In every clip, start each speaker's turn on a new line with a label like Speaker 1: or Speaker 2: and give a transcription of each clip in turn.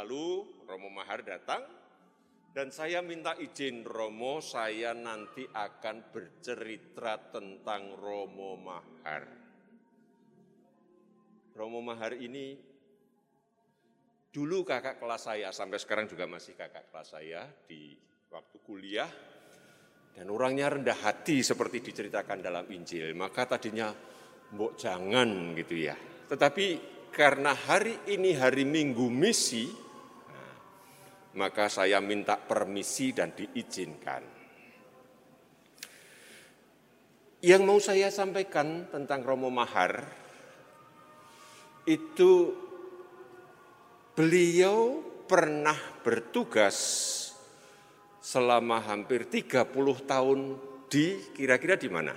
Speaker 1: Lalu Romo Mahar datang dan saya minta izin Romo saya nanti akan bercerita tentang Romo Mahar. Romo Mahar ini dulu kakak kelas saya, sampai sekarang juga masih kakak kelas saya di waktu kuliah. Dan orangnya rendah hati seperti diceritakan dalam Injil. Maka tadinya, mbok jangan gitu ya. Tetapi karena hari ini hari Minggu misi, maka saya minta permisi dan diizinkan. Yang mau saya sampaikan tentang Romo Mahar itu beliau pernah bertugas selama hampir 30 tahun di kira-kira di mana?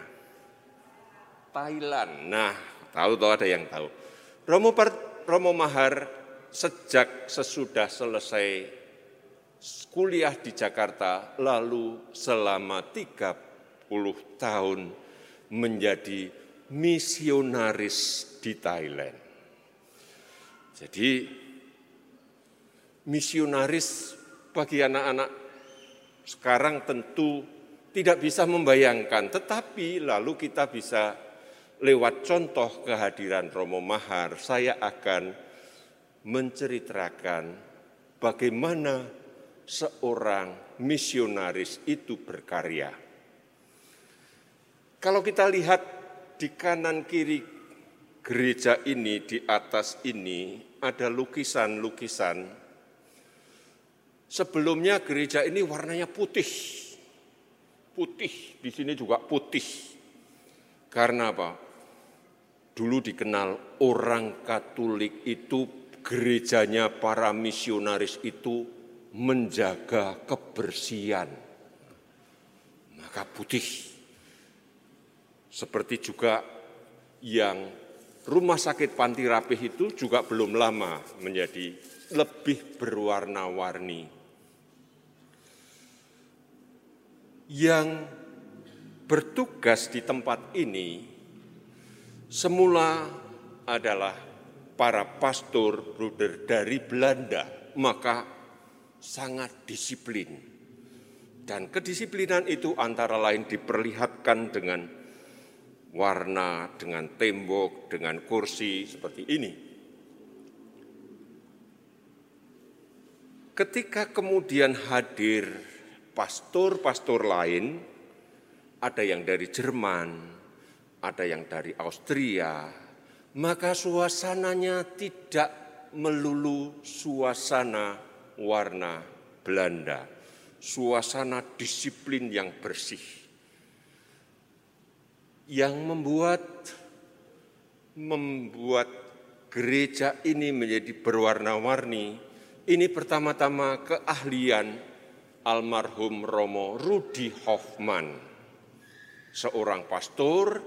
Speaker 1: Thailand. Nah, tahu tahu ada yang tahu. Romo, Romo Mahar sejak sesudah selesai kuliah di Jakarta, lalu selama 30 tahun menjadi misionaris di Thailand. Jadi misionaris bagi anak-anak sekarang tentu tidak bisa membayangkan, tetapi lalu kita bisa lewat contoh kehadiran Romo Mahar, saya akan menceritakan bagaimana seorang misionaris itu berkarya. Kalau kita lihat di kanan kiri gereja ini, di atas ini, ada lukisan-lukisan. Sebelumnya gereja ini warnanya putih. Putih, di sini juga putih. Karena apa? Dulu dikenal orang Katolik itu gerejanya para misionaris itu menjaga kebersihan. Maka putih. Seperti juga yang rumah sakit Panti Rapih itu juga belum lama menjadi lebih berwarna-warni. Yang bertugas di tempat ini semula adalah para pastor bruder dari Belanda, maka sangat disiplin. Dan kedisiplinan itu antara lain diperlihatkan dengan warna, dengan tembok, dengan kursi seperti ini. Ketika kemudian hadir pastor-pastor lain, ada yang dari Jerman, ada yang dari Austria, maka suasananya tidak melulu suasana warna Belanda, suasana disiplin yang bersih. Yang membuat membuat gereja ini menjadi berwarna-warni, ini pertama-tama keahlian almarhum Romo Rudi Hoffman, seorang pastor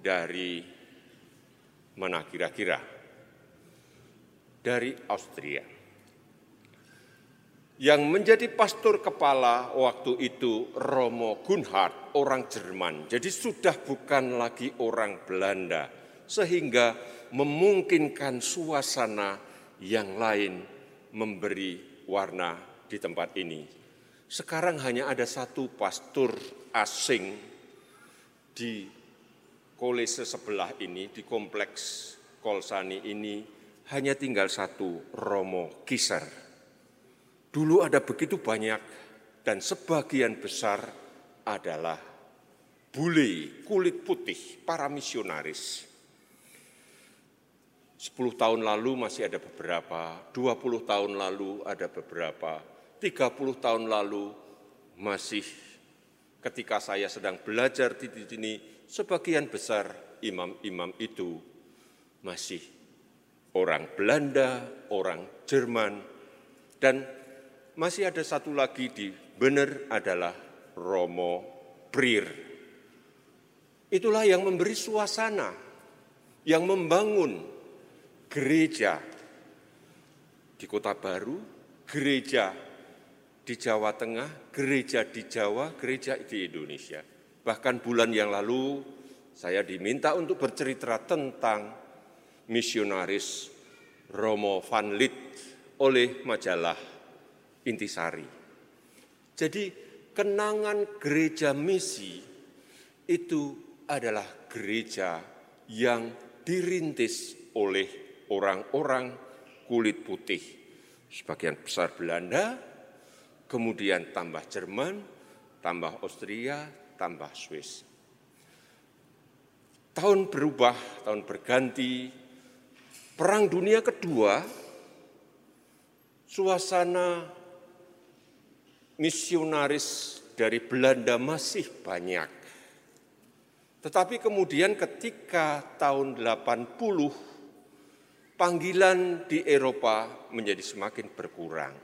Speaker 1: dari mana kira-kira? Dari Austria. Yang menjadi pastor kepala waktu itu Romo Gunhard, orang Jerman. Jadi sudah bukan lagi orang Belanda, sehingga memungkinkan suasana yang lain memberi warna di tempat ini. Sekarang hanya ada satu pastor asing di kolese sebelah ini, di kompleks Kolsani ini, hanya tinggal satu Romo Kiser. Dulu ada begitu banyak dan sebagian besar adalah bule kulit putih, para misionaris. Sepuluh tahun lalu masih ada beberapa, dua puluh tahun lalu ada beberapa, tiga puluh tahun lalu masih ketika saya sedang belajar di sini, sebagian besar imam-imam itu masih orang Belanda, orang Jerman, dan masih ada satu lagi di benar adalah Romo Prir. Itulah yang memberi suasana, yang membangun gereja di Kota Baru, gereja di Jawa Tengah, gereja di Jawa, gereja di Indonesia. Bahkan bulan yang lalu saya diminta untuk bercerita tentang misionaris Romo Van Lith oleh majalah Intisari. Jadi kenangan gereja misi itu adalah gereja yang dirintis oleh orang-orang kulit putih. Sebagian besar Belanda, kemudian tambah Jerman, tambah Austria, tambah Swiss. Tahun berubah, tahun berganti, Perang Dunia Kedua, suasana misionaris dari Belanda masih banyak. Tetapi kemudian ketika tahun 80, panggilan di Eropa menjadi semakin berkurang.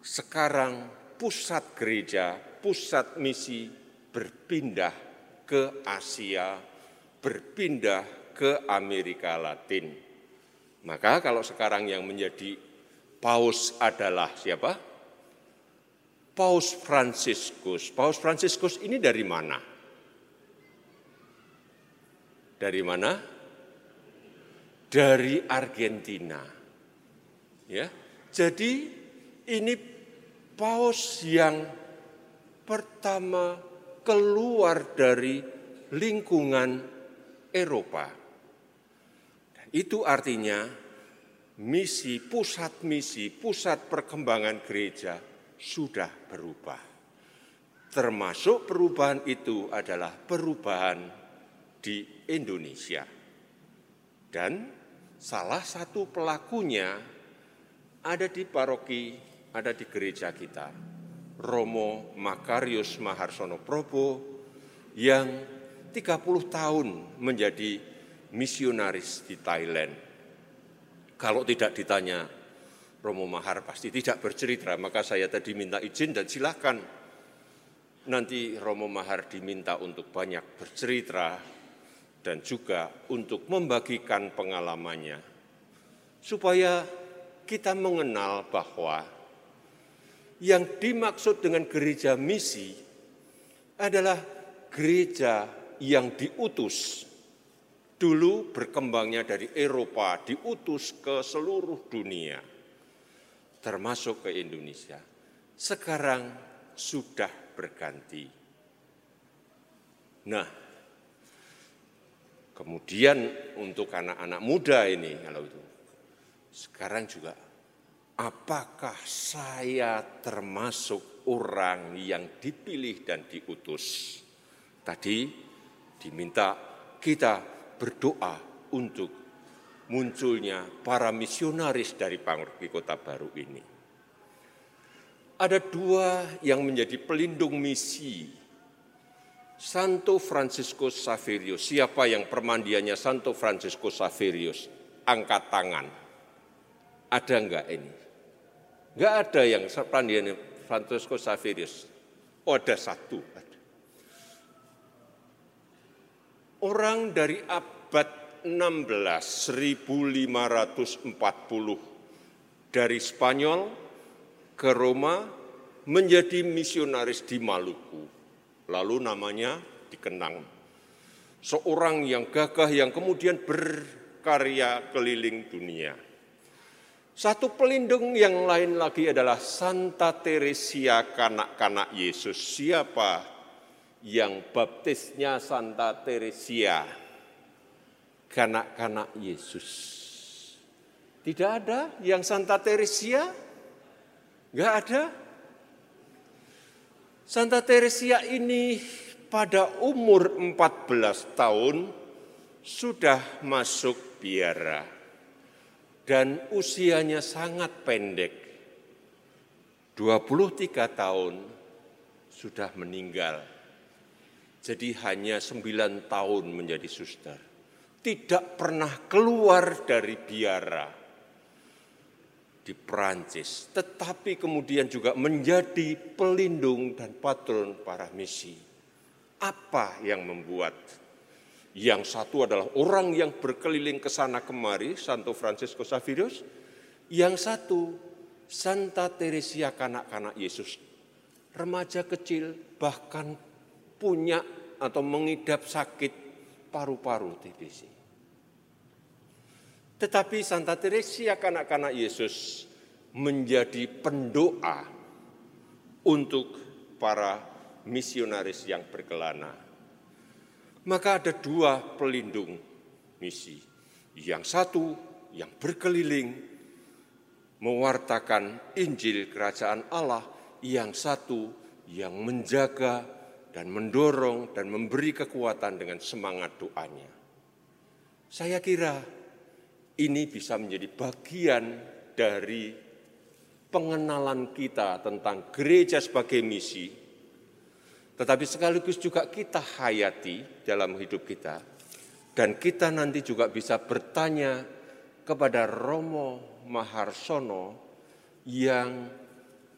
Speaker 1: Sekarang pusat gereja, pusat misi berpindah ke Asia, berpindah ke Amerika Latin. Maka kalau sekarang yang menjadi paus adalah siapa? Paus Fransiskus. Paus Fransiskus ini dari mana? Dari mana? Dari Argentina. Ya. Jadi ini paus yang pertama keluar dari lingkungan Eropa. Itu artinya misi, pusat misi, pusat perkembangan gereja sudah berubah. Termasuk perubahan itu adalah perubahan di Indonesia. Dan salah satu pelakunya ada di paroki, ada di gereja kita. Romo Makarius Maharsono Probo yang 30 tahun menjadi misionaris di Thailand. Kalau tidak ditanya Romo Mahar pasti tidak bercerita, maka saya tadi minta izin dan silakan. Nanti Romo Mahar diminta untuk banyak bercerita dan juga untuk membagikan pengalamannya supaya kita mengenal bahwa yang dimaksud dengan gereja misi adalah gereja yang diutus. Dulu berkembangnya dari Eropa diutus ke seluruh dunia, termasuk ke Indonesia. Sekarang sudah berganti. Nah, kemudian untuk anak-anak muda ini, kalau itu sekarang juga, apakah saya termasuk orang yang dipilih dan diutus? Tadi diminta kita berdoa untuk munculnya para misionaris dari Pangurki Kota Baru ini. Ada dua yang menjadi pelindung misi. Santo Franciscus Saverius, siapa yang permandiannya Santo Franciscus Saverius? Angkat tangan. Ada enggak ini? Enggak ada yang permandiannya Franciscus Saverius. Oh ada satu, Orang dari abad 16, 1540 dari Spanyol ke Roma menjadi misionaris di Maluku. Lalu namanya dikenang. Seorang yang gagah yang kemudian berkarya keliling dunia. Satu pelindung yang lain lagi adalah Santa Teresia kanak-kanak Yesus. Siapa yang baptisnya Santa Teresia, kanak-kanak Yesus. Tidak ada yang Santa Teresia? Enggak ada. Santa Teresia ini pada umur 14 tahun sudah masuk biara dan usianya sangat pendek. 23 tahun sudah meninggal jadi hanya sembilan tahun menjadi suster. Tidak pernah keluar dari biara di Perancis, tetapi kemudian juga menjadi pelindung dan patron para misi. Apa yang membuat yang satu adalah orang yang berkeliling ke sana kemari, Santo Francisco Savirius. Yang satu, Santa Teresia kanak-kanak Yesus. Remaja kecil, bahkan punya atau mengidap sakit paru-paru TBC. Tetapi Santa Teresia kanak-kanak Yesus menjadi pendoa untuk para misionaris yang berkelana. Maka ada dua pelindung misi. Yang satu yang berkeliling mewartakan Injil kerajaan Allah, yang satu yang menjaga dan mendorong dan memberi kekuatan dengan semangat doanya. Saya kira ini bisa menjadi bagian dari pengenalan kita tentang gereja sebagai misi, tetapi sekaligus juga kita hayati dalam hidup kita, dan kita nanti juga bisa bertanya kepada Romo Maharsono yang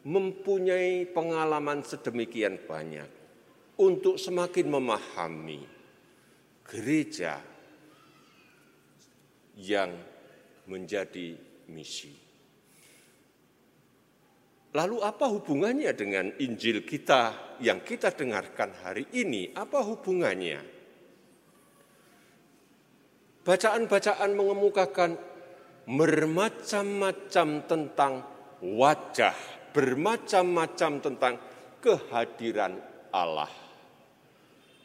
Speaker 1: mempunyai pengalaman sedemikian banyak untuk semakin memahami gereja yang menjadi misi. Lalu apa hubungannya dengan Injil kita yang kita dengarkan hari ini? Apa hubungannya? Bacaan-bacaan mengemukakan bermacam-macam tentang wajah, bermacam-macam tentang kehadiran Allah.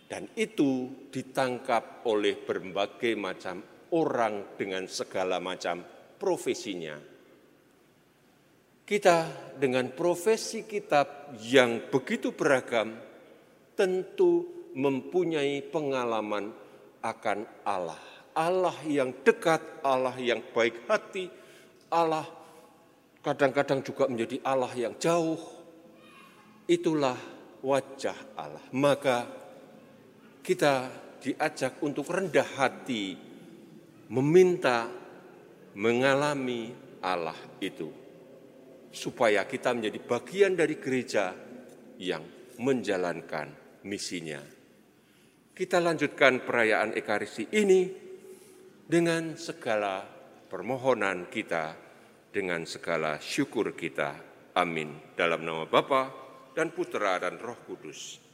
Speaker 1: Dan itu ditangkap oleh berbagai macam orang dengan segala macam profesinya kita dengan profesi kita yang begitu beragam tentu mempunyai pengalaman akan Allah. Allah yang dekat, Allah yang baik hati, Allah kadang-kadang juga menjadi Allah yang jauh. Itulah wajah Allah. Maka kita diajak untuk rendah hati, meminta mengalami Allah itu supaya kita menjadi bagian dari gereja yang menjalankan misinya. Kita lanjutkan perayaan Ekaristi ini dengan segala permohonan kita, dengan segala syukur kita. Amin. Dalam nama Bapa dan Putra dan Roh Kudus.